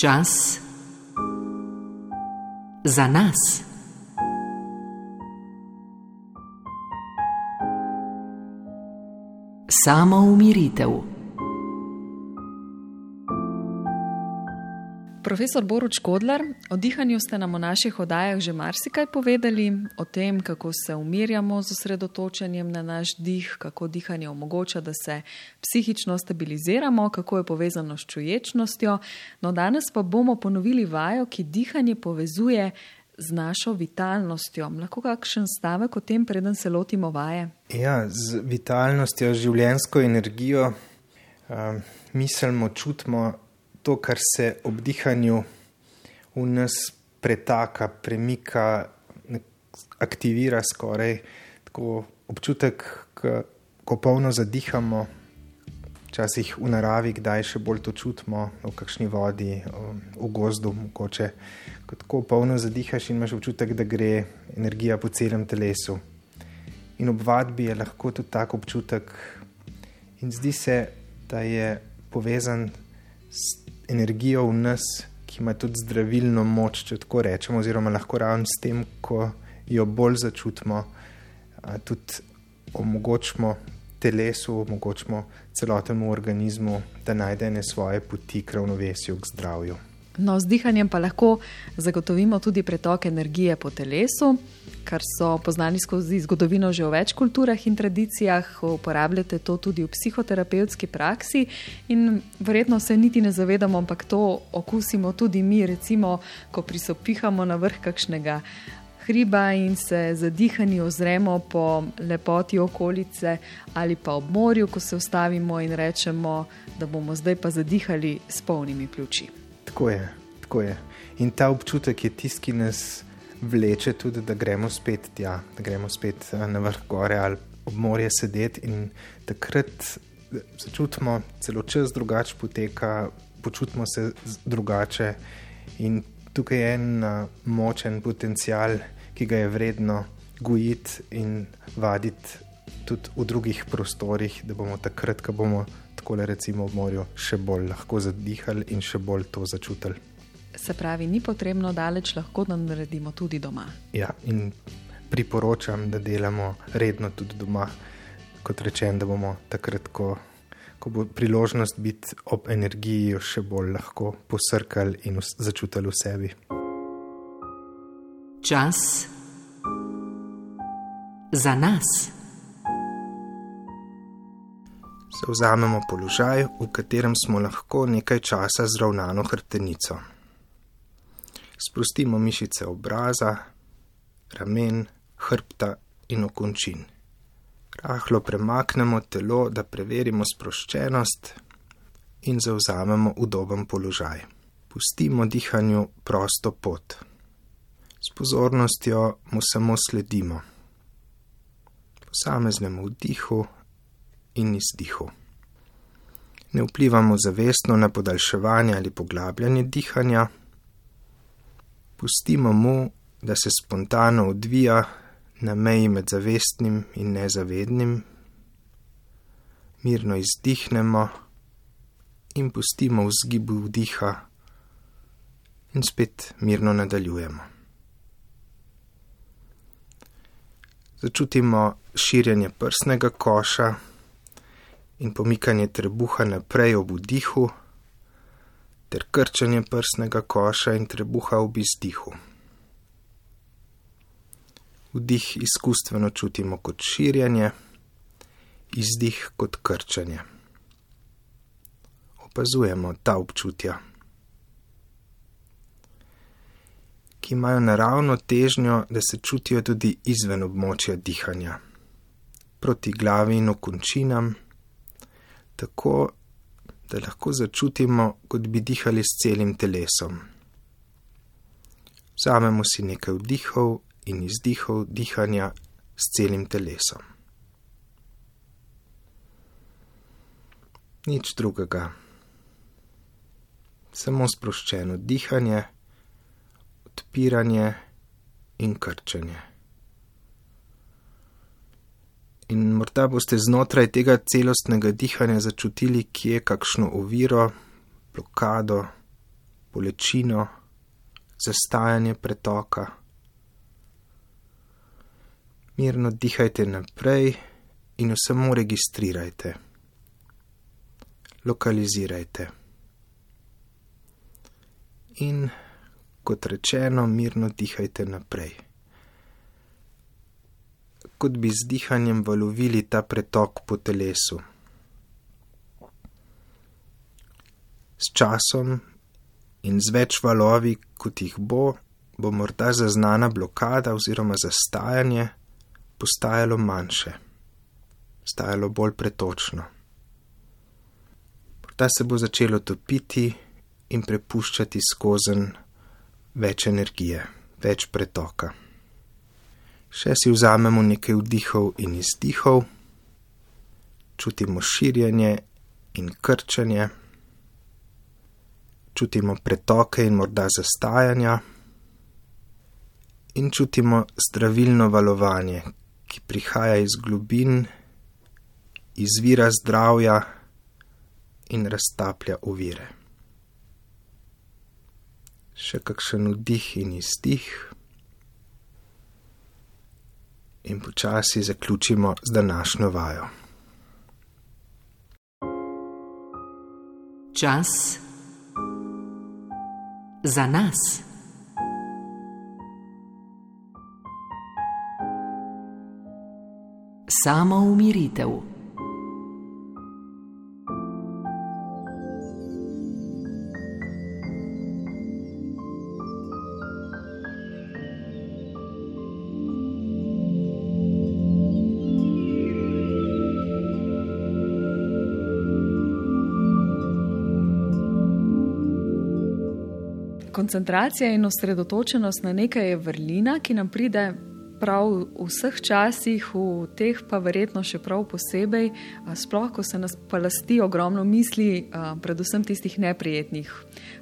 Čas za nas. Samo umiritev. Profesor Boruč Kodlar, o dihanju ste nam v naših oddajah že marsikaj povedali, o tem, kako se umirjamo z osredotočenjem na naš dih, kako dihanje omogoča, da se psihično stabiliziramo, kako je povezano s čuječnostjo. No, danes pa bomo ponovili vajo, ki dihanje povezuje z našo vitalnostjo. Lahko kakšen stavek o tem, preden se lotimo vaje? Ja, z vitalnostjo, življensko energijo, um, mislimo, čutimo to, kar se ob dihanju v nas pretaka, premika, aktivira skoraj tako občutek, ko polno zadihamo, včasih v naravi, kdaj še bolj to čutimo, v kakšni vodi, v gozdu, mogoče. Ko tako polno zadihaš imaš občutek, da gre energija po celem telesu. In ob vadbi je lahko tudi tak občutek, in zdi se, da je povezan s energijo v nas, ki ima tudi zdravilno moč, če tako rečemo, oziroma lahko ravno s tem, ko jo bolj začutimo, tudi omogočimo telesu, omogočimo celotnemu organizmu, da najde svoje poti k ravnovesju, k zdravju. No, z dihanjem pa lahko zagotovimo tudi pretok energije po telesu, kar so poznali skozi zgodovino že v več kulturah in tradicijah. Uporabljate to tudi v psihoterapevtski praksi in verjetno se niti ne zavedamo, ampak to okusimo tudi mi, recimo, ko prisopihamo na vrh kakšnega. Hriba in se zadihani ozremo po lepoti okolice, ali pa ob morju, ko se ustavimo in rečemo, da bomo zdaj pa zadihali s polnimi pljuči. Tako je, tako je. In ta občutek je tisti, ki nas vleče tudi, da gremo spet tja, da gremo spet eh, na vrh gore ali ob morje sedeti in takrat začutimo, celo čas drugače poteka, počutimo se drugače. In tukaj je en uh, močen potencial, ki ga je vredno gojiti in vaditi tudi v drugih prostorih, da bomo takrat, ko bomo tako recimo v morju še bolj lahko zadihali in še bolj to začutili. Se pravi, ni potrebno daleč, lahko da naredimo tudi doma. Ja, in priporočam, da delamo redno tudi doma, kot rečem, da bomo takrat, ko, ko bo priložnost biti ob energiji, jo še bolj lahko posrkali in začutili v sebi. Čas za nas vzamemo položaj, v katerem smo lahko nekaj časa zravnano hrbtenico. Sprostimo mišice obraza, ramen, hrbta in okončin. Rahlo premaknemo telo, da preverimo sproščenost in zauzamemo udoben položaj. Pustimo dihanju prosto pot. S pozornostjo mu samo sledimo. Posameznemu vdihu in izdihu. Ne vplivamo zavestno na podaljševanje ali poglabljanje dihanja, pustimo mu, da se spontano odvija na meji med zavestnim in nezavednim, mirno izdihnemo in pustimo v zgibu vdiha in spet mirno nadaljujemo. Začutimo širjenje prsnega koša in pomikanje trebuha naprej ob vdihu, ter krčanje prsnega koša in trebuha ob izdihu. Vdih izkustveno čutimo kot širjanje, izdih kot krčanje. Opazujemo ta občutja, ki imajo naravno težnjo, da se čutijo tudi izven območja dihanja, proti glavi in okončinam tako, da lahko začutimo, kot bi dihali s celim telesom. Vzamemo si nekaj vdihov in izdihov dihanja s celim telesom. Nič drugega, samo sproščeno dihanje, odpiranje in krčenje. In morda boste znotraj tega celostnega dihanja začutili, kje je kakšno oviro, blokado, bolečino, zastajanje pretoka. Mirno dihajte naprej in samo registrirajte, lokalizirajte. In kot rečeno, mirno dihajte naprej. Kot bi z dihanjem valovili ta pretok po telesu. S časom in z več valovi, kot jih bo, bo morda zaznana blokada oziroma zastajanje postajalo manjše, stajalo bolj pretočno. Morda se bo začelo topiti in prepuščati skozen več energije, več pretoka. Še si vzamemo nekaj vdihov in izdihov, čutimo širjenje in krčenje, čutimo pretoke in morda zastajanja, in čutimo zdravilno valovanje, ki prihaja iz globin, izvira zdravja in raztaplja ovire. Še kakšen vdih in izdih. In počasi zaključimo z današnjo vajo. Čas za nas. Samo umiritev. Koncentracija in osredotočenost na nekaj je vrlina, ki nam pride prav v vseh časih, v teh pa verjetno še prav posebej, sploh ko se nas palasti ogromno misli, predvsem tistih neprijetnih.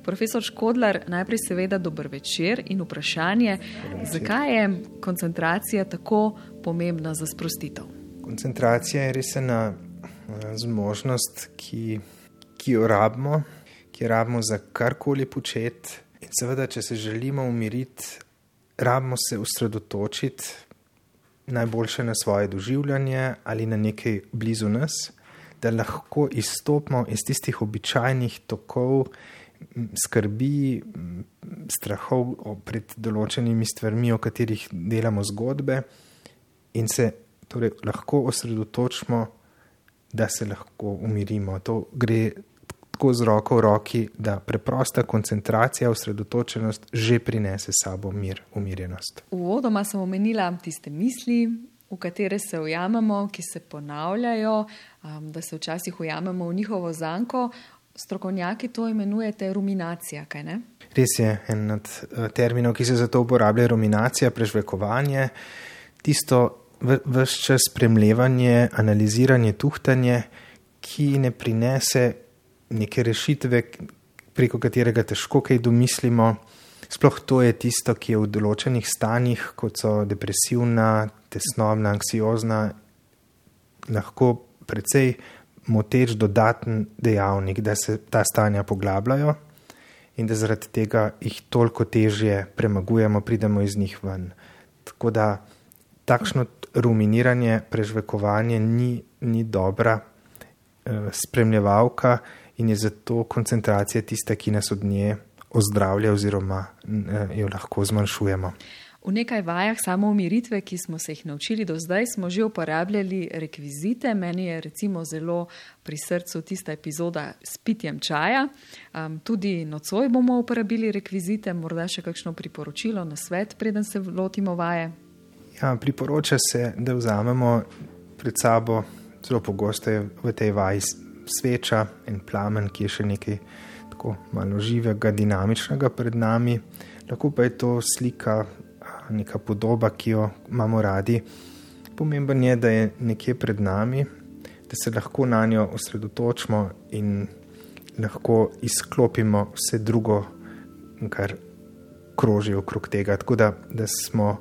Profesor Škodlar, najprej seveda dober večer in vprašanje, zakaj je koncentracija tako pomembna za sprostitev? Koncentracija je res ena zmožnost, ki, ki jo rabimo, ki jo rabimo za karkoli početi. In seveda, če se želimo umiriti, rabimo se usredotočiti najboljše na svoje doživljanje ali na nekaj blizu nas, da lahko izstopimo iz tistih običajnih tokov skrbi, strahov pred določenimi stvarmi, o katerih delamo zgodbe, in se torej lahko osredotočimo, da se lahko umirimo. To gre tako z roko v roki, da preprosta koncentracija, osredotočenost že prinese sabo mir, umirjenost. Uvodoma sem omenila tiste misli, v katere se ujamemo, ki se ponavljajo, um, da se včasih ujamemo v njihovo zanko. Strokovnjaki to imenujete ruminacija, kaj ne? Res je en od eh, terminov, ki se za to uporablja, ruminacija, prežvekovanje, tisto vse čas spremljanje, analiziranje, tuhtanje, ki ne prinese neke rešitve, preko katerega težko kaj domislimo. Sploh to je tisto, ki je v določenih stanjih, kot so depresivna, tesnobna, anksiozna, lahko precej moteč dodaten dejavnik, da se ta stanja poglabljajo in da zaradi tega jih toliko težje premagujemo, pridemo iz njih ven. Tako da takšno ruminiranje, prežvekovanje ni, ni dobra eh, spremljevalka in je zato koncentracija tista, ki nas od nje ozdravlja oziroma eh, jo lahko zmanjšujemo. V nekaj vajah samo umiritve, ki smo se jih naučili do zdaj, smo že uporabljali rekvizite. Meni je recimo zelo pri srcu tista epizoda s pitjem čaja. Um, tudi nocoj bomo uporabili rekvizite, morda še kakšno priporočilo na svet, preden se lotimo vaje. Ja, priporoča se, da vzamemo pred sabo, zelo pogosto je v tej vaji sveča in plamen, ki je še nekaj tako malo živega, dinamičnega pred nami, lahko pa je to slika, neka podoba, ki jo imamo radi. Pomemben je, da je nekje pred nami, da se lahko na njo osredotočimo in lahko izklopimo vse drugo, kar kroži okrog tega, tako da, da smo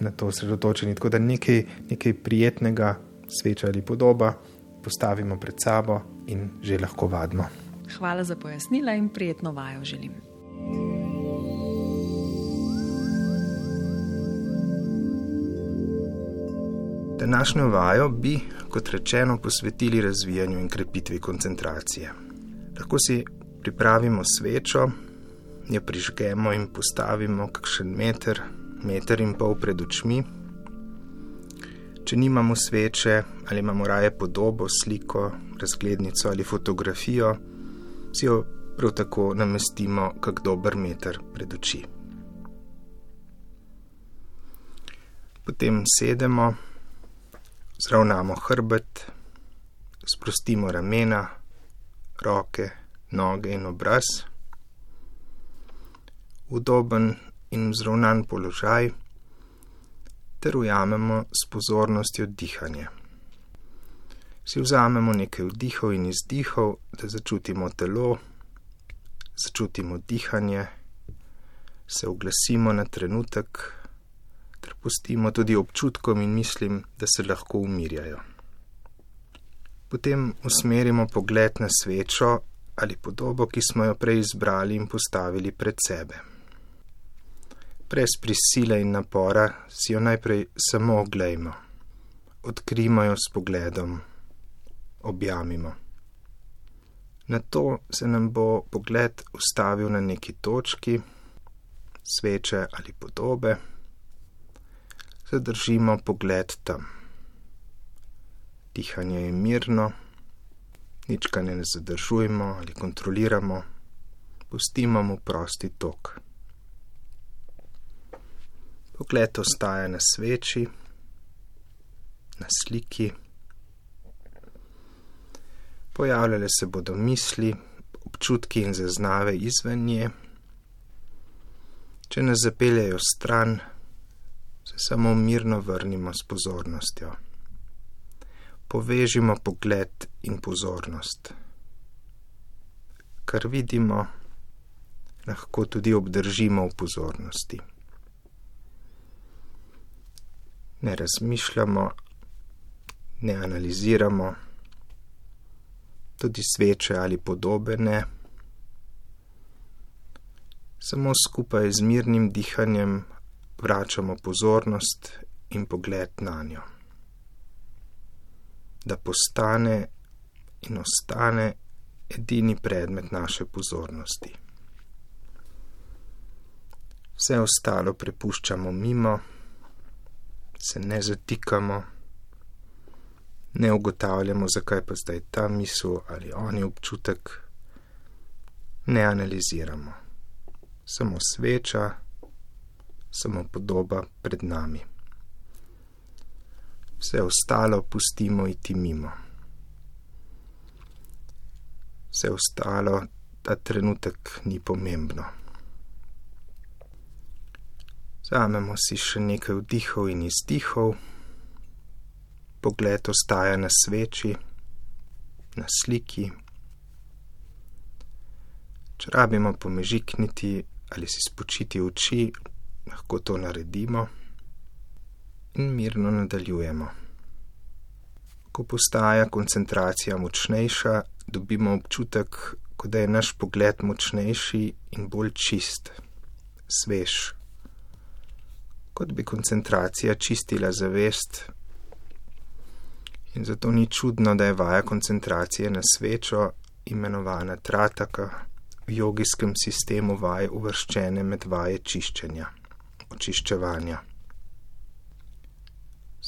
na to osredotočeni. Tako da nekaj, nekaj prijetnega, sveča ali podoba postavimo pred sabo in že lahko vadimo. Hvala za pojasnila in prijetno vajo želim. Današnjo vajo bi, kot rečeno, posvetili razvijanju in krepitvi koncentracije. Lahko si pripravimo svečo, jo prižgemo in postavimo kakšen meter, meter in pol pred očmi Če nimamo sveče ali imamo raje podobo, sliko, razglednico ali fotografijo, si jo prav tako namestimo kak dober meter pred oči. Potem sedemo, zravnamo hrbet, sprostimo ramena, roke, noge in obraz. Udoben in vzravnan položaj, ter ujamemo s pozornostjo dihanje. Si vzamemo nekaj vdihov in izdihov, da začutimo telo, začutimo dihanje, se oglasimo na trenutek, ter pustimo tudi občutkom in mislim, da se lahko umirjajo. Potem usmerimo pogled na svečo ali podobo, ki smo jo prej izbrali in postavili pred sebe. Brez prisile in napora si jo najprej samo oglejmo, odkrijmo jo s pogledom, objamimo. Na to se nam bo pogled ustavil na neki točki, sveče ali podobe, zadržimo pogled tam. Dihanje je mirno, nič ga ne zadržujemo ali kontroliramo, pustimo mu prosti tok. Pogled ostaja na sveči, na sliki. Pojavljale se bodo misli, občutki in zaznave izven nje. Če nas zapeljejo stran, se samo mirno vrnimo s pozornostjo. Povežimo pogled in pozornost. Kar vidimo, lahko tudi obdržimo v pozornosti. Ne razmišljamo, ne analiziramo, tudi sveče ali podobe ne. Samo skupaj z mirnim dihanjem vračamo pozornost in pogled na njo. Da postane in ostane edini predmet naše pozornosti. Vse ostalo prepuščamo mimo, se ne zatikamo, ne ugotavljamo, zakaj pa zdaj ta misel ali oni občutek, ne analiziramo. Samo sveča, samo podoba pred nami. Vse ostalo pustimo iti mimo. Vse ostalo, ta trenutek ni pomembno. Zamemo si še nekaj vdihov in izdihov, pogled ostaja na sveči, na sliki. Če rabimo pomežikniti ali si spočiti oči, lahko to naredimo in mirno nadaljujemo. Ko postaja koncentracija močnejša, dobimo občutek, kot da je naš pogled močnejši in bolj čist, svež. Kot bi koncentracija čistila zavest, in zato ni čudno, da je vaja koncentracije na svečo imenovana trataka v jogijskem sistemu vaj uvrščene med vaje čiščenja očiščevanja.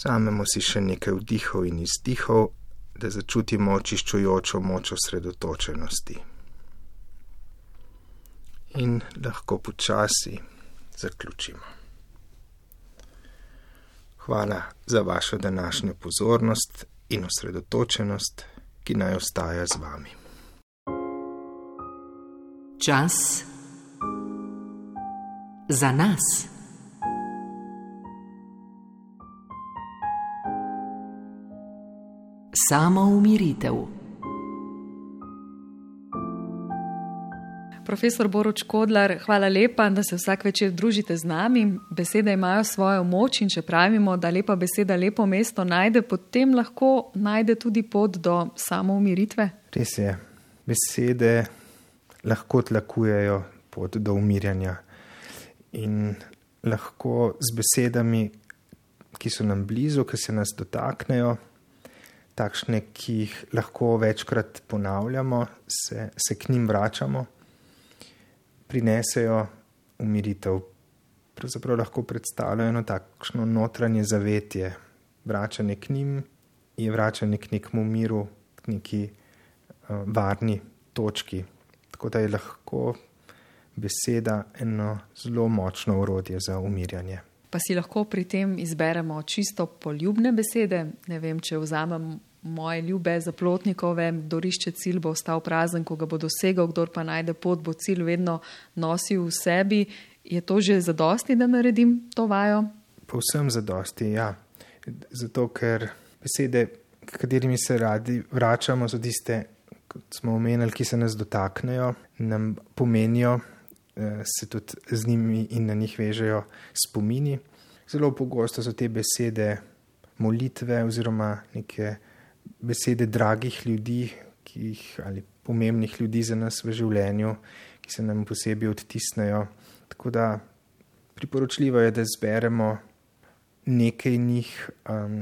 Samemo si še nekaj vdihov in izdihov, da začutimo očiščujočo moč osredotočenosti. In lahko počasi zaključimo. Hvala za vašo današnjo pozornost in osredotočenost, ki naj ostaja z vami. Čas za nas. Samo umiritev. Profesor Boruč Kodlar, hvala lepa, da se vsak večer družite z nami. Besede imajo svojo moč in če pravimo, da lepa beseda lepo mesto najde, potem lahko najde tudi pot do samo umiritve. Res je, besede lahko tlakujejo pot do umirjanja in lahko z besedami ki so nam blizu, ki se nas dotaknejo, takšne, ki jih lahko večkrat ponavljamo, se, se k njim vračamo, prinesejo umiritev. Pravzaprav lahko predstavljajo eno takšno notranje zavetje, vračanje k njim je vračanje k nekemu miru, k neki uh, varni točki. Tako da je lahko beseda eno zelo močno urodje za umirjanje. Pa si lahko pri tem izberemo čisto poljubne besede. Ne vem, če vzamem moje ljube zaplotnikove, dorišče cilj bo ostal prazen, ko ga bo dosegel, kdo pa najde pot, bo cilj vedno nosil v sebi. Je to že zadosti, da naredim to vajo? Povsem zadosti, ja. Zato, ker besede, katerimi se radi vračamo, so tiste, kot smo omenili, ki se nas dotaknejo, nam pomenijo, eh, se tudi z njimi in na njih vežejo spomini. Zelo pogosto so te besede molitve oziroma neke besede dragih ljudi, jih, ali pomembnih ljudi za nas v življenju, ki se nam posebej odtisnejo. Tako da priporočljivo je, da zberemo nekaj njih, um,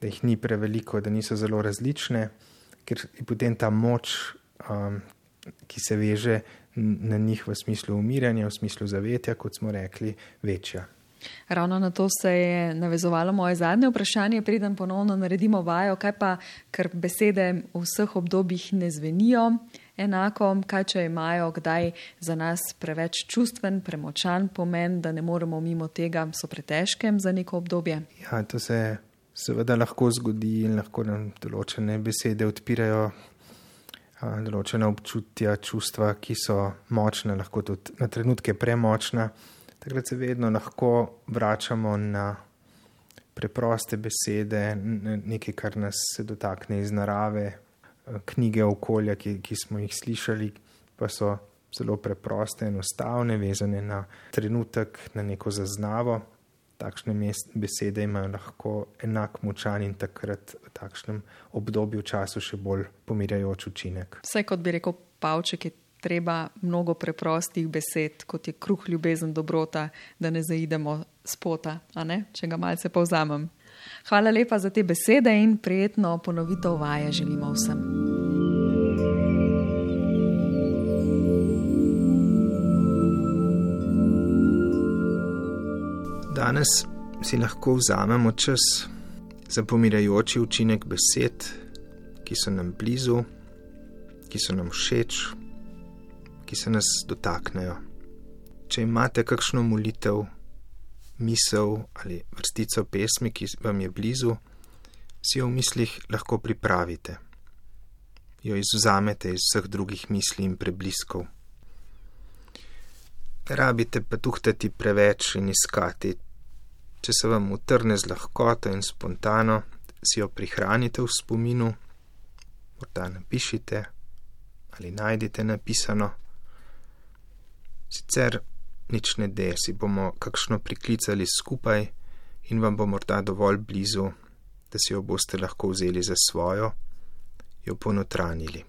da jih ni preveliko, da niso zelo različne, ker je potem ta moč, um, ki se veže na njih v smislu umiranja, v smislu zavetja, kot smo rekli, večja. Ravno na to se je navezovalo moje zadnje vprašanje, preden ponovno naredimo vajo, kaj pa, ker besede v vseh obdobjih ne zvenijo enako, kaj če imajo kdaj za nas preveč čustven, premočan pomen, da ne moremo mimo tega, so pretežke za neko obdobje. Ja, to se seveda lahko zgodi in lahko nam določene besede odpirajo. Določena občutja, čustva, ki so močna, lahko tudi na trenutke premočna takrat se vedno lahko vračamo na preproste besede, nekaj, kar nas se dotakne iz narave, knjige okolja, ki, ki smo jih slišali, pa so zelo preproste, enostavne, vezane na trenutek, na neko zaznavo. Takšne besede imajo lahko enak močan in takrat v takšnem obdobju času še bolj pomirjajoč učinek. Vse kot bi rekel Pavček, je treba mnogo preprostih besed, kot je kruh, ljubezen, dobrota, da ne zaidemo spota, če ga malce povzamem. Hvala lepa za te besede in prijetno ponovitev vaje želimo vsem. Danes si lahko vzamemo čas za pomirajoči učinek besed, ki so nam blizu, ki so nam všeč ki se nas dotaknejo. Če imate kakšno molitev, misel ali vrstico pesmi, ki vam je blizu, si jo v mislih lahko pripravite. Jo izuzamete iz vseh drugih misli in prebliskov. Ne rabite pa tuhtati preveč in iskati. Če se vam utrne z lahkoto in spontano, si jo prihranite v spominu, morda napišite ali najdite napisano. Sicer nič ne de, si bomo kakšno priklicali skupaj in vam bo morda dovolj blizu, da si jo boste lahko vzeli za svojo, jo ponotranili.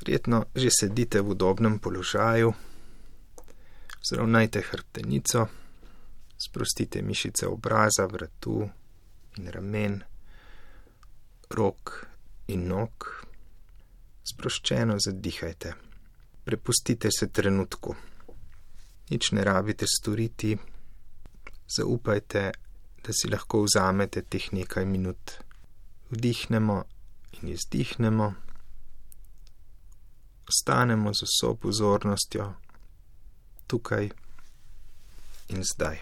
Verjetno že sedite v udobnem položaju, zravnajte hrbtenico, sprostite mišice obraza, vratu in ramen, rok in nog, sproščeno zadihajte prepustite se trenutku. Nič ne rabite storiti, zaupajte, da si lahko vzamete teh nekaj minut. Vdihnemo in izdihnemo, ostanemo z vso pozornostjo tukaj in zdaj.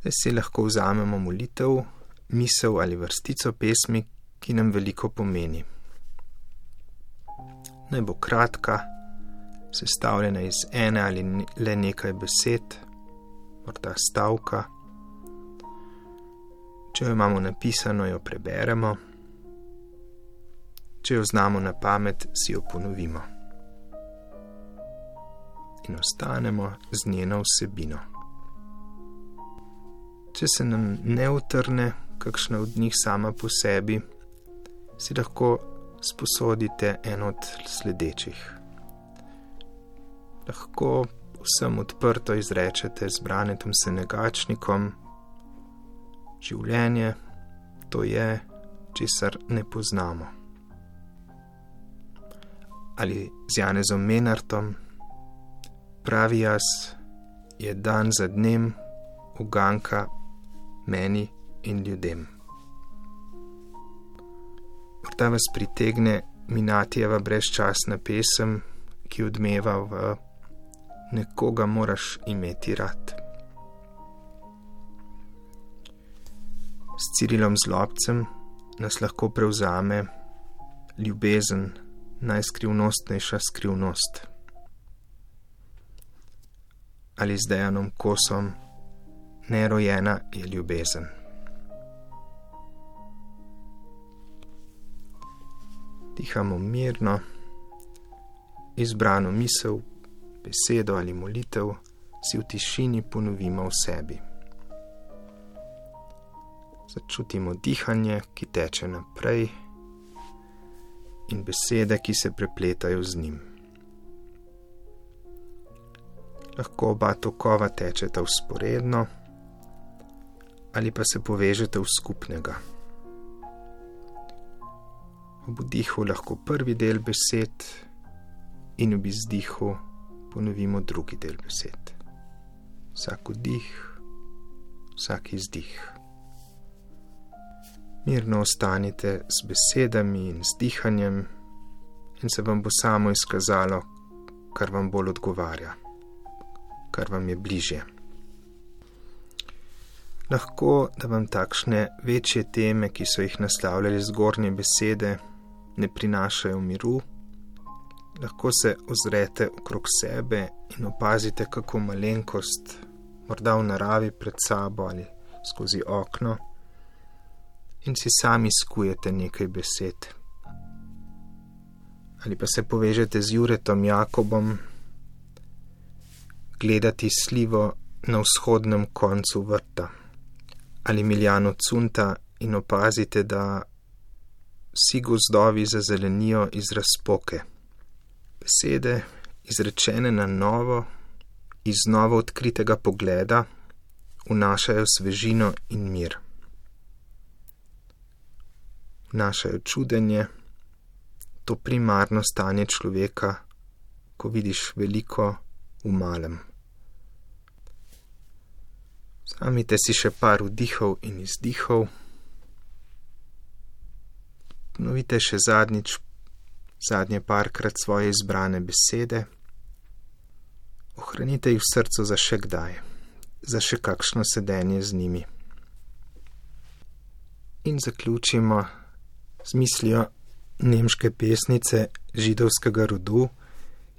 Zdaj si lahko vzamemo molitev, misel ali vrstico pesmi, ki nam veliko pomeni naj bo kratka, sestavljena iz ene ali le nekaj besed, morda stavka. Če jo imamo napisano, jo preberemo, če jo znamo na pamet, si jo ponovimo in ostanemo z njeno vsebino. Če se nam ne utrne, kakšna od njih sama po sebi, si lahko sposodite en od sledečih. Lahko vsem odprto izrečete z branetom senegačnikom: Življenje to je, česar ne poznamo. Ali z Janezom Menartom, pravi jaz, je dan za dnem uganka meni in ljudem. Morda vas pritegne Minatijeva brezčasna pesem, ki odmeva v nekoga moraš imeti rad. S Cirilom Zlobcem nas lahko prevzame ljubezen, najskrivnostnejša skrivnost. Ali z dejanom kosom, nerojena je ljubezen. Dihamo mirno, izbrano misel, besedo ali molitev si v tišini ponovimo v sebi. Začutimo dihanje, ki teče naprej, in besede, ki se prepletajo z njim. Lahko oba tokova tečeta usporedno ali pa se povežete v skupnega. Ob vdihu lahko prvi del besed in ob izdihu ponovimo drugi del besed. Vsak vdih, vsak izdih. Mirno ostanite z besedami in z dihanjem, in se vam bo samo izkazalo, kar vam bolj odgovarja, kar vam je bližje. Lahko da vam takšne večje teme, ki so jih naslavljali zgornje besede, ne prinašajo miru lahko se ozrete okrog sebe in opazite, kako malenkost, morda v naravi pred sabo ali skozi okno, in si sami skujete nekaj besed. Ali pa se povežete z Juretom Jakobom, gledati slivo na vzhodnem koncu vrta, ali Miljano Cunta in opazite, da vsi gozdovi zazelenijo iz razpoke besede, izrečene na novo, iz novo odkritega pogleda, vnašajo svežino in mir. Vnašajo čudenje, to primarno stanje človeka, ko vidiš veliko v malem. Zamite si še par vdihov in izdihov. Ponovite še zadnjič zadnje parkrat svoje izbrane besede, ohranite jih v srcu za še kdaj, za še kakšno sedenje z njimi. In zaključimo z mislijo nemške pesnice židovskega rodu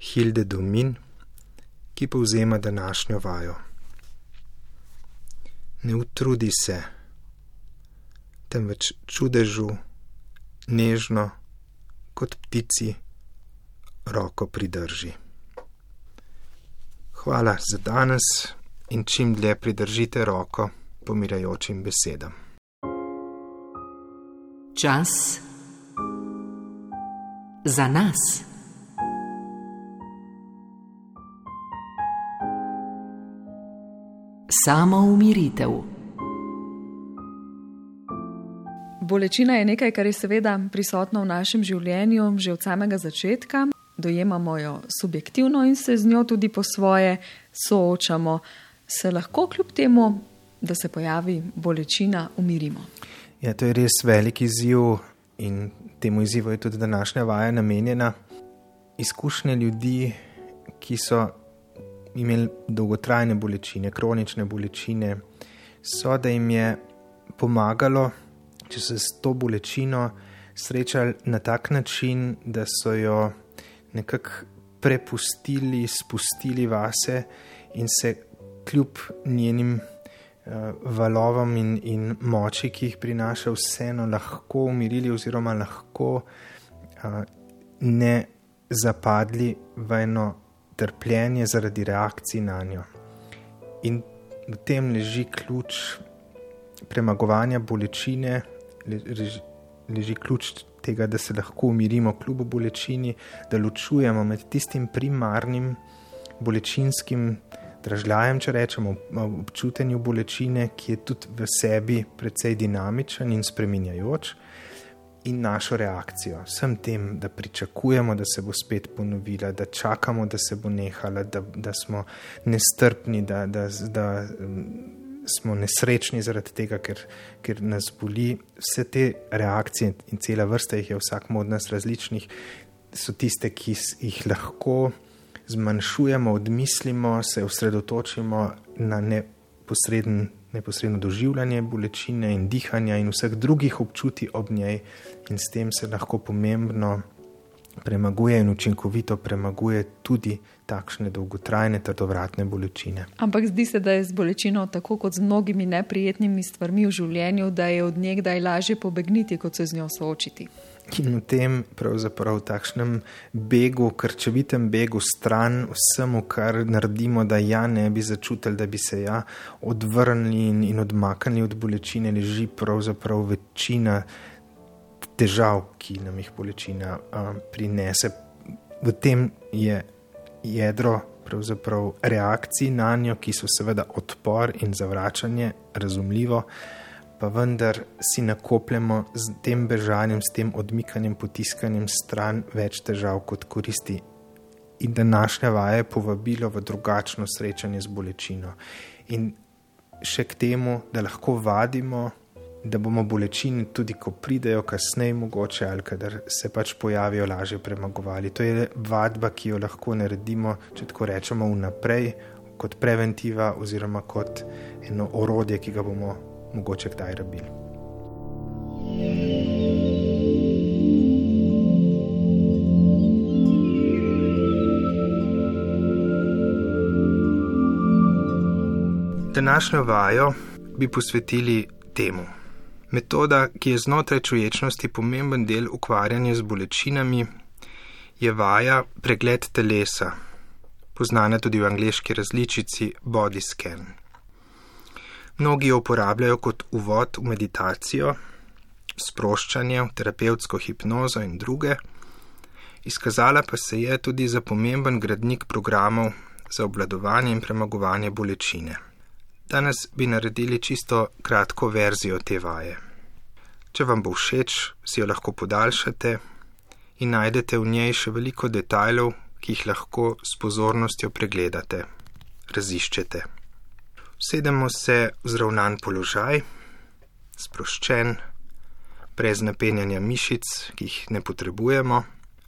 Hilde Domin, ki povzema današnjo vajo. Ne utrudi se, temveč čudežu, nežno, kot ptici roko pridrži. Hvala za danes in čim dlje pridržite roko pomirajočim besedam. Čas za nas. Samo umiritev. Bolečina je nekaj, kar je seveda prisotno v našem življenju že od samega začetka. Dojemamo jo subjektivno in se z njo tudi po svoje soočamo. Se lahko kljub temu, da se pojavi bolečina, umirimo. Ja, to je res velik izziv in temu izzivu je tudi današnja vaja namenjena. Izkušnje ljudi, ki so imeli dolgotrajne bolečine, kronične bolečine, so da jim je pomagalo če so s to bolečino srečali na tak način, da so jo nekako prepustili, spustili vase in se kljub njenim uh, valovom in, in moči, ki jih prinaša, vseeno lahko umirili, oziroma lahko uh, ne zapadli v eno trpljenje zaradi reakcij na njo. In v tem leži ključ premagovanja bolečine, leži ključ tega, da se lahko umirimo kljub bolečini, da ločujemo med tistim primarnim bolečinskim dražljajem, če rečemo, občutenju bolečine, ki je tudi v sebi precej dinamičen in spreminjajoč. In našo reakcijo, vsem tem, da pričakujemo, da se bo spet ponovila, da čakamo, da se bo nehala, da, da smo nestrpni, da, da, da smo nesrečni zaradi tega, ker, ker nas boli. Vse te reakcije in cela vrsta jih je vsak od nas različnih, so tiste, ki jih lahko zmanjšujemo, odmislimo, se osredotočimo na neposreden, neposredno doživljanje bolečine in dihanja in vseh drugih občutij ob njej, in s tem se lahko pomembno premaguje in učinkovito premaguje tudi takšne dolgotrajne, trdovratne bolečine. Ampak zdi se, da je z bolečino tako kot z mnogimi neprijetnimi stvarmi v življenju, da je od nje kdaj lažje pobegniti, kot se z njo soočiti. In v tem, pravzaprav takšnem begu, krčevitem begu stran vsemu, kar naredimo, da ja ne bi začutili, da bi se ja odvrnili in, in odmaknili od bolečine, leži pravzaprav večina težav, ki nam jih bolečina a, prinese. V tem je jedro reakcij na njo, ki so seveda odpor in zavračanje, razumljivo pa vendar si nakopljamo z tem bežanjem, s tem odmikanjem, potiskanjem stran več težav kot koristi. In današnja vaja je povabilo v drugačno srečanje z bolečino. In še k temu, da lahko vadimo, da bomo bolečine tudi, ko pridejo kasneje, mogoče ali kadar se pač pojavijo, lažje premagovali. To je vadba, ki jo lahko naredimo, če tako rečemo, vnaprej, kot preventiva oziroma kot eno orodje, ki ga bomo mogoče kdaj rabili. Današnjo vajo bi posvetili temu. Metoda, ki je znotraj čuječnosti pomemben del ukvarjanja z bolečinami, je vaja pregled telesa, poznana tudi v angliški različici Body Scan. Mnogi jo uporabljajo kot uvod v meditacijo, sproščanje, v terapevtsko hipnozo in druge, izkazala pa se je tudi za pomemben gradnik programov za obvladovanje in premagovanje bolečine. Danes bi naredili čisto kratko verzijo te vaje. Če vam bo všeč, si jo lahko podaljšate in najdete v njej še veliko detajlov, ki jih lahko s pozornostjo pregledate, raziščete. Sedemo se v zravnan položaj, sproščen, brez napenjanja mišic, ki jih ne potrebujemo.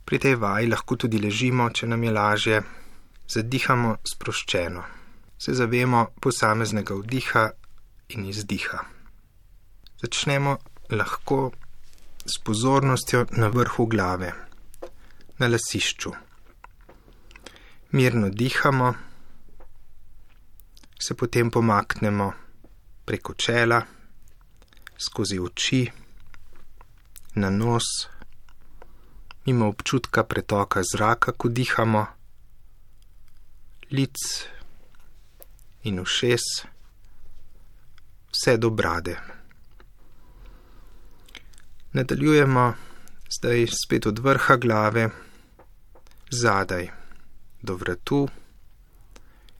Pri tej vaji lahko tudi ležimo, če nam je lažje, zadihamo sproščeno, se zavemo posameznega vdiha in izdiha. Začnemo lahko s pozornostjo na vrhu glave, na lasišču. Mirno dihamo se potem pomaknemo preko čela, skozi oči, na nos, mimo občutka pretoka zraka, ko dihamo, lic in ušes, vse do brade. Nadaljujemo zdaj spet od vrha glave, zadaj do vratu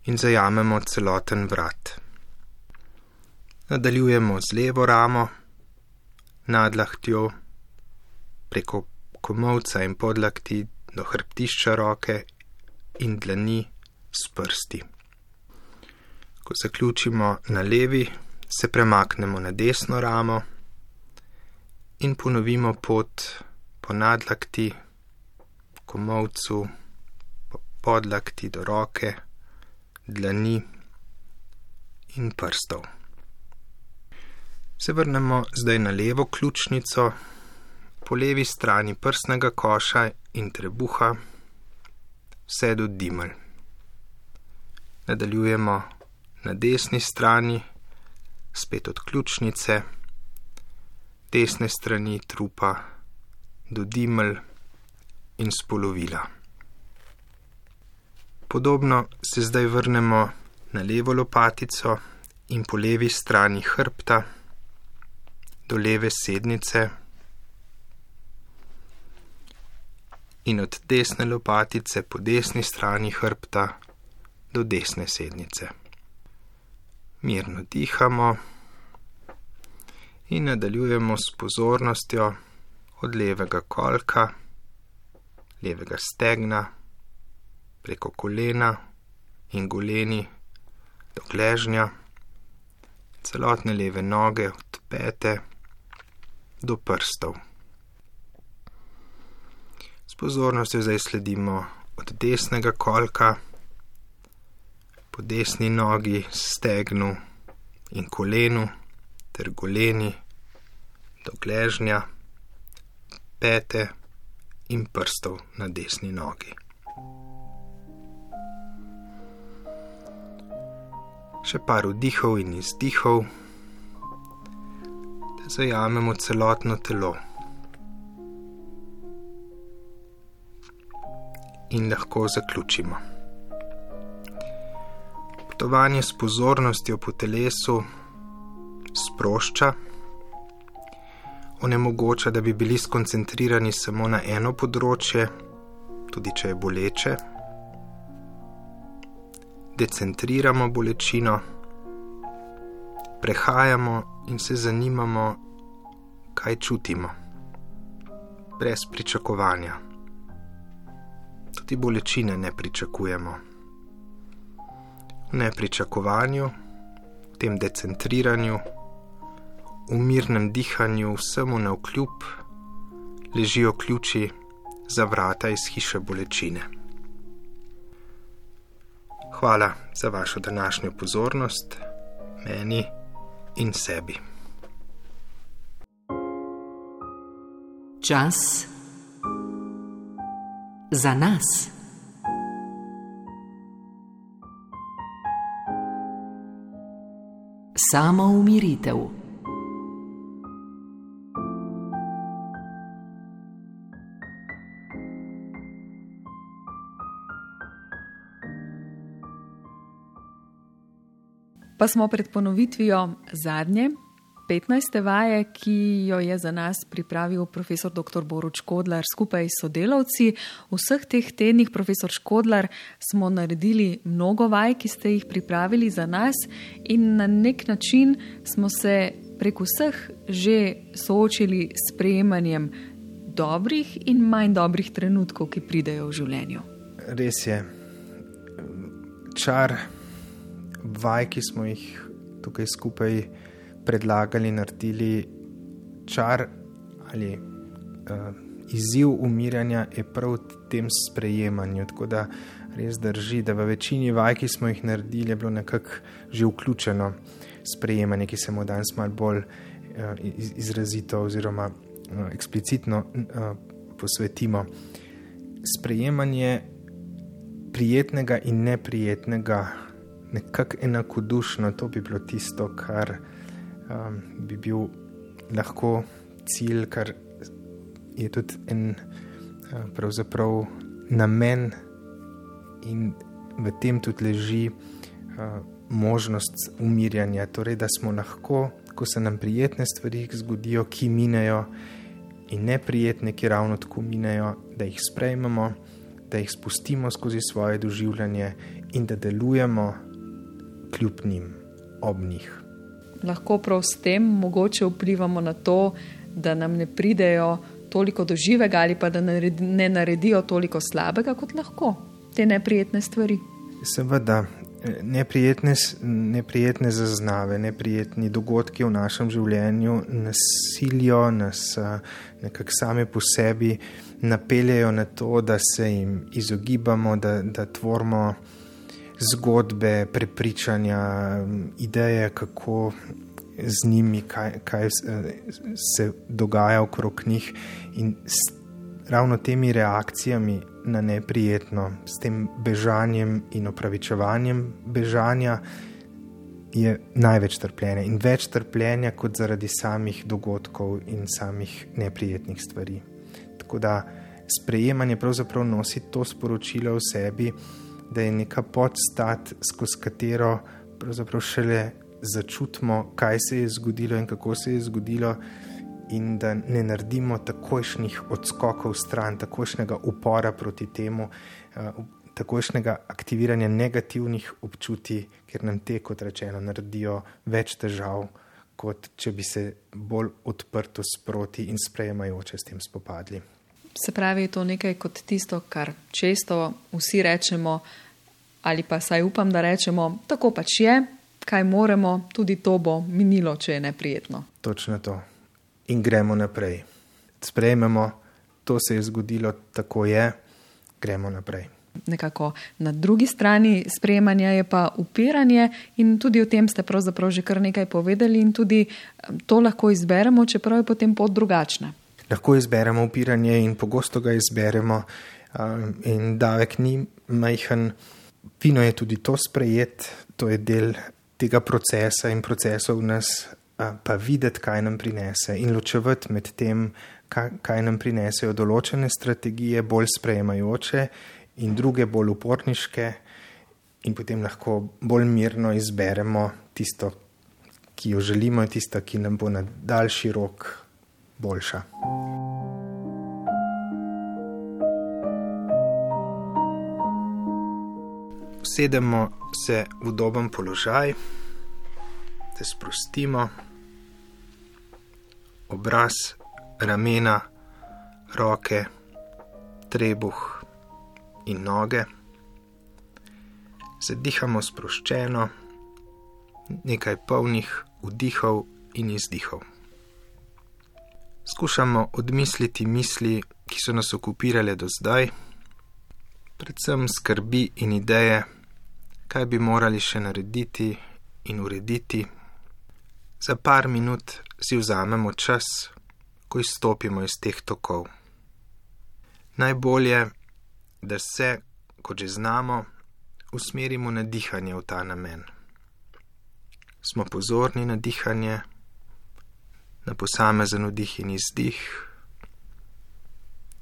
in zajamemo celoten vrat. Nadaljujemo z levo ramo, nadlahtjo, preko komovca in podlakti do hrbtišča roke in dlani s prsti. Ko zaključimo na levi, se premaknemo na desno ramo in ponovimo pot po nadlakti, komovcu, po podlakti do roke dlani in prstov. Se vrnemo zdaj na levo ključnico, po levi strani prsnega koša in trebuha, vse do dimelj. Nadaljujemo na desni strani, spet od ključnice, desne strani trupa do dimelj in spolovila. Podobno se zdaj vrnemo na levo lopatico in po levi strani hrbta do leve sednice in od desne lopatice po desni strani hrbta do desne sednice. Mirno dihamo in nadaljujemo s pozornostjo od levega kolka, levega stegna, preko kolena in goleni do gležnja, celotne leve noge od pete do prstov. S pozornostjo zdaj sledimo od desnega kolka po desni nogi, stegnu in kolenu ter goleni do gležnja, pete in prstov na desni nogi. Še par vdihov in izdihov, da zajamemo celotno telo. In lahko zaključimo. Potovanje s pozornostjo po telesu sprošča, onemogoča, da bi bili skoncentrirani samo na eno področje, tudi če je boleče. Decentriramo bolečino, prehajamo in se zanimamo, kaj čutimo, brez pričakovanja. Tudi bolečine ne pričakujemo. Nepričakovanju, tem decentriranju, v mirnem dihanju, vsemu na vkljub, ležijo ključi za vrata iz hiše bolečine. Hvala za vašo današnjo pozornost, meni in sebi. Čas za nas. Samo umiritev. Pa smo pred ponovitvijo zadnje, 15. vaje, ki jo je za nas pripravil profesor dr. Boruč Škodlar skupaj s sodelavci. V vseh teh tednih, profesor Škodlar, smo naredili mnogo vaj, ki ste jih pripravili za nas, in na nek način smo se prek vseh že soočili s prejemanjem dobrih in manj dobrih trenutkov, ki pridejo v življenju. Res je. Čar vaj, ki smo jih tukaj skupaj predlagali, naredili, čar ali uh, izziv umiranja je prav v tem sprejemanju. Tako da res drži, da v večini vaj, ki smo jih naredili, je bilo nekako že vključeno sprejemanje, ki se mu danes malo bolj uh, izrazito oziroma uh, eksplicitno uh, posvetimo. Sprejemanje prijetnega in neprijetnega nekako enakodušno, to bi bilo tisto, kar um, bi bil lahko cilj, kar je tudi en uh, namen, in v tem tudi leži uh, možnost umirjanja. Torej, da smo lahko, ko se nam prijetne stvari zgodijo, ki minejo, in neprijetne, ki ravno tako minejo, da jih sprejmemo. Da jih spustimo skozi svoje doživljanje, in da delujemo kljub njim, ob njih. Lahko prav s tem mogoče vplivamo na to, da nam ne pridejo toliko do živega ali pa da ne naredijo toliko slabega, kot lahko te neprijetne stvari. Seveda, neprijetne, neprijetne zaznave, neprijetni dogodki v našem življenju nas silijo, nas nekako same po sebi napeljajo na to, da se jim izogibamo, da, da tvorimo zgodbe, prepričanja, ideje, kako z njimi, kaj, kaj se dogaja okrog njih. In s ravno temi reakcijami na neprijetno, s tem bežanjem in opravičevanjem bežanja, je največ trpljenja in več trpljenja kot zaradi samih dogodkov in samih neprijetnih stvari. Tako da sprejemanje pravzaprav nosi to sporočilo v sebi da je neka podstat, skozi katero pravzaprav šele začutimo, kaj se je zgodilo in kako se je zgodilo, in da ne naredimo takošnih odskokov stran, takošnega upora proti temu. Eh, takošnjega aktiviranja negativnih občutij, ker nam te, kot rečeno, naredijo več težav, kot če bi se bolj odprto sproti in sprejemajoče s tem spopadli. Se pravi, je to nekaj kot tisto, kar često vsi rečemo, ali pa saj upam, da rečemo, tako pač je, kaj moremo, tudi to bo minilo, če je neprijetno. Točno to. In gremo naprej. Sprejmemo, to se je zgodilo, tako je, gremo naprej. Nekako na drugi strani sprejemanja je pa upiranje, in tudi o tem ste pravzaprav že kar nekaj povedali, in tudi to lahko izberemo, čeprav je potem pot drugačna. Lahko izberemo upiranje in pogosto ga izberemo, in davek ni majhen. Fino je tudi to sprejeti, to je del tega procesa in procesov nas, pa videti, kaj nam prinese in ločevati med tem, kaj nam prinesejo določene strategije, bolj sprejemajoče in druge, bolj uporniške, in potem lahko bolj mirno izberemo tisto, ki jo želimo, in tisto, ki nam bo na daljši rok boljša. Usedemo se v udoben položaj, se sprostimo, obraz, ramena, roke, trebuh in noge. Zadihamo sproščeno, nekaj polnih vdihov in izdihov. Skušamo odmisliti misli, ki so nas okupirale do zdaj, predvsem skrbi in ideje, kaj bi morali še narediti in urediti. Za par minut si vzamemo čas, ko izstopimo iz teh tokov. Najbolje da se, kot že znamo, usmerimo na dihanje v ta namen. Smo pozorni na dihanje, na posamezen vdih in izdih,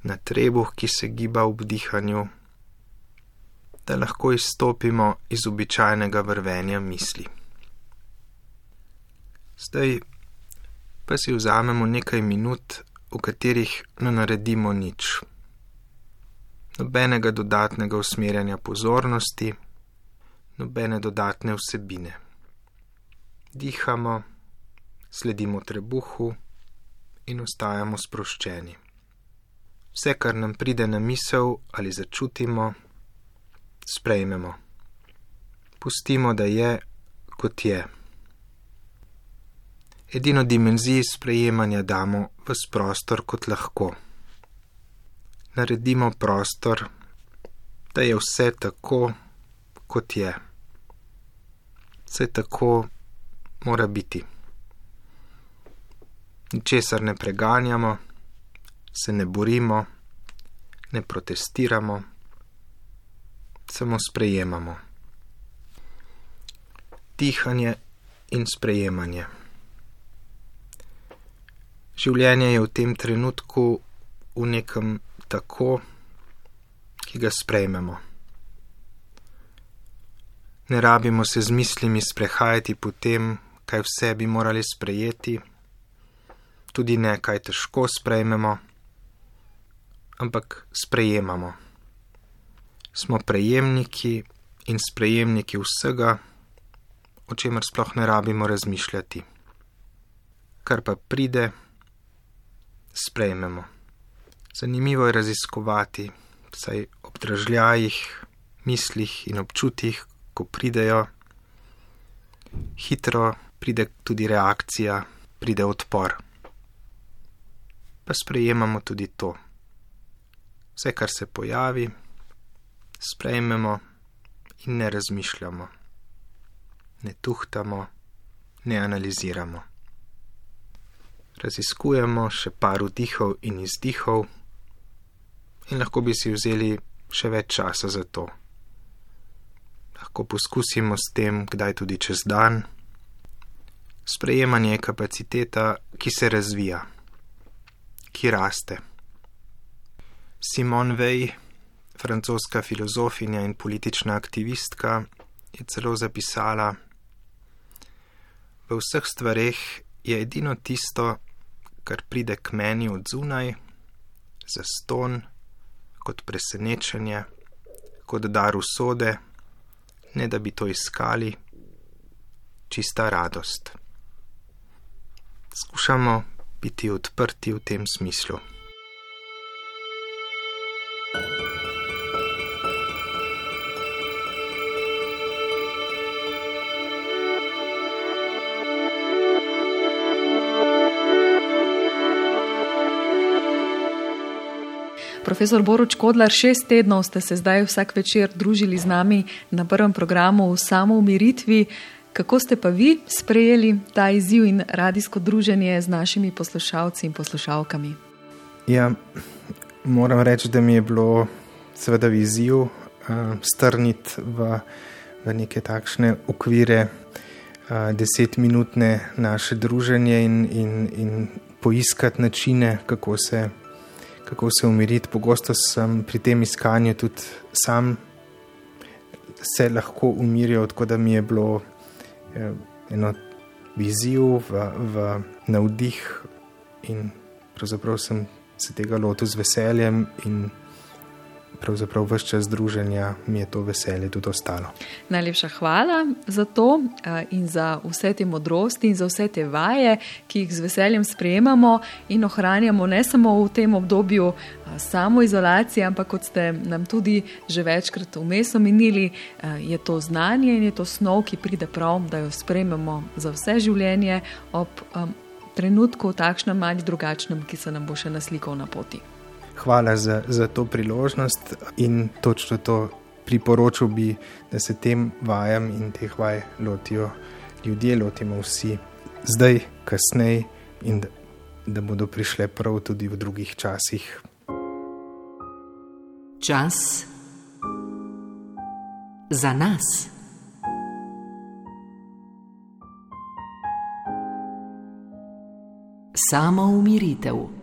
na trebuh, ki se giba v dihanju, da lahko izstopimo iz običajnega vrvenja misli. Zdaj pa si vzamemo nekaj minut, v katerih ne naredimo nič nobenega dodatnega usmerjanja pozornosti, nobene dodatne vsebine. Dihamo, sledimo trebuhu in ostajamo sproščeni. Vse, kar nam pride na misel ali začutimo, sprejmemo. Pustimo, da je, kot je. Edino dimenzijo sprejemanja damo v prostor kot lahko naredimo prostor, da je vse tako, kot je. Vse tako mora biti. Ničesar ne preganjamo, se ne borimo, ne protestiramo, samo sprejemamo. Dihanje in sprejemanje. Življenje je v tem trenutku v nekem tako, ki ga sprejmemo. Ne rabimo se z mislimi sprehajati po tem, kaj vse bi morali sprejeti, tudi ne kaj težko sprejmemo, ampak sprejemamo. Smo prejemniki in sprejemniki vsega, o čemer sploh ne rabimo razmišljati. Kar pa pride, sprejmemo. Zanimivo je raziskovati, saj ob dražljajih, mislih in občutjih, ko pridejo, hitro pride tudi reakcija, pride odpor. Pa sprejemamo tudi to. Vse, kar se pojavi, sprejmemo in ne razmišljamo, ne tuhtamo, ne analiziramo. Raziskujemo še par vdihov in izdihov in lahko bi si vzeli še več časa za to. Lahko poskusimo s tem, kdaj tudi čez dan. Sprejemanje je kapaciteta, ki se razvija, ki raste. Simone Weil, francoska filozofinja in politična aktivistka, je celo zapisala: V vseh stvareh je edino tisto, kar pride k meni od zunaj, za ston, kot presenečenje, kot dar usode, ne da bi to iskali, čista radost. Skušamo biti odprti v tem smislu. Profesor Boruč Kodlar, šest tednov ste se zdaj vsak večer družili z nami na prvem programu v samoumiritvi. Kako ste pa vi sprejeli ta izziv in radijsko druženje z našimi poslušalci in poslušalkami? Ja, moram reči, da mi je bilo seveda izziv uh, strniti v, v neke takšne okvire uh, desetminutne naše druženje in, in, in poiskati načine, kako se, kako se umiriti. Pogosto sem pri tem iskanju tudi sam se lahko umiril, tako da mi je bilo eno vizijo, v, v navdih, in pravzaprav sem se tega lotil z veseljem, in pravzaprav vse čas druženja mi je to veselje tudi ostalo. Najlepša hvala za to in za vse te modrosti in za vse te vaje, ki jih z veseljem sprejemamo in ohranjamo ne samo v tem obdobju samoizolacije, ampak kot ste nam tudi že večkrat vmes omenili, je to znanje in je to snov, ki pride prav, da jo sprejmemo za vse življenje ob um, trenutku, takšnem ali drugačnem, ki se nam bo še naslikal na poti. Hvala za, za to priložnost in točno to priporočil bi, da se tem vajam in teh vaj lotijo ljudje, lotimo vsi zdaj, kasneje in da, da bodo prišle prav tudi v drugih časih. Čas za nas. Samo umiritev.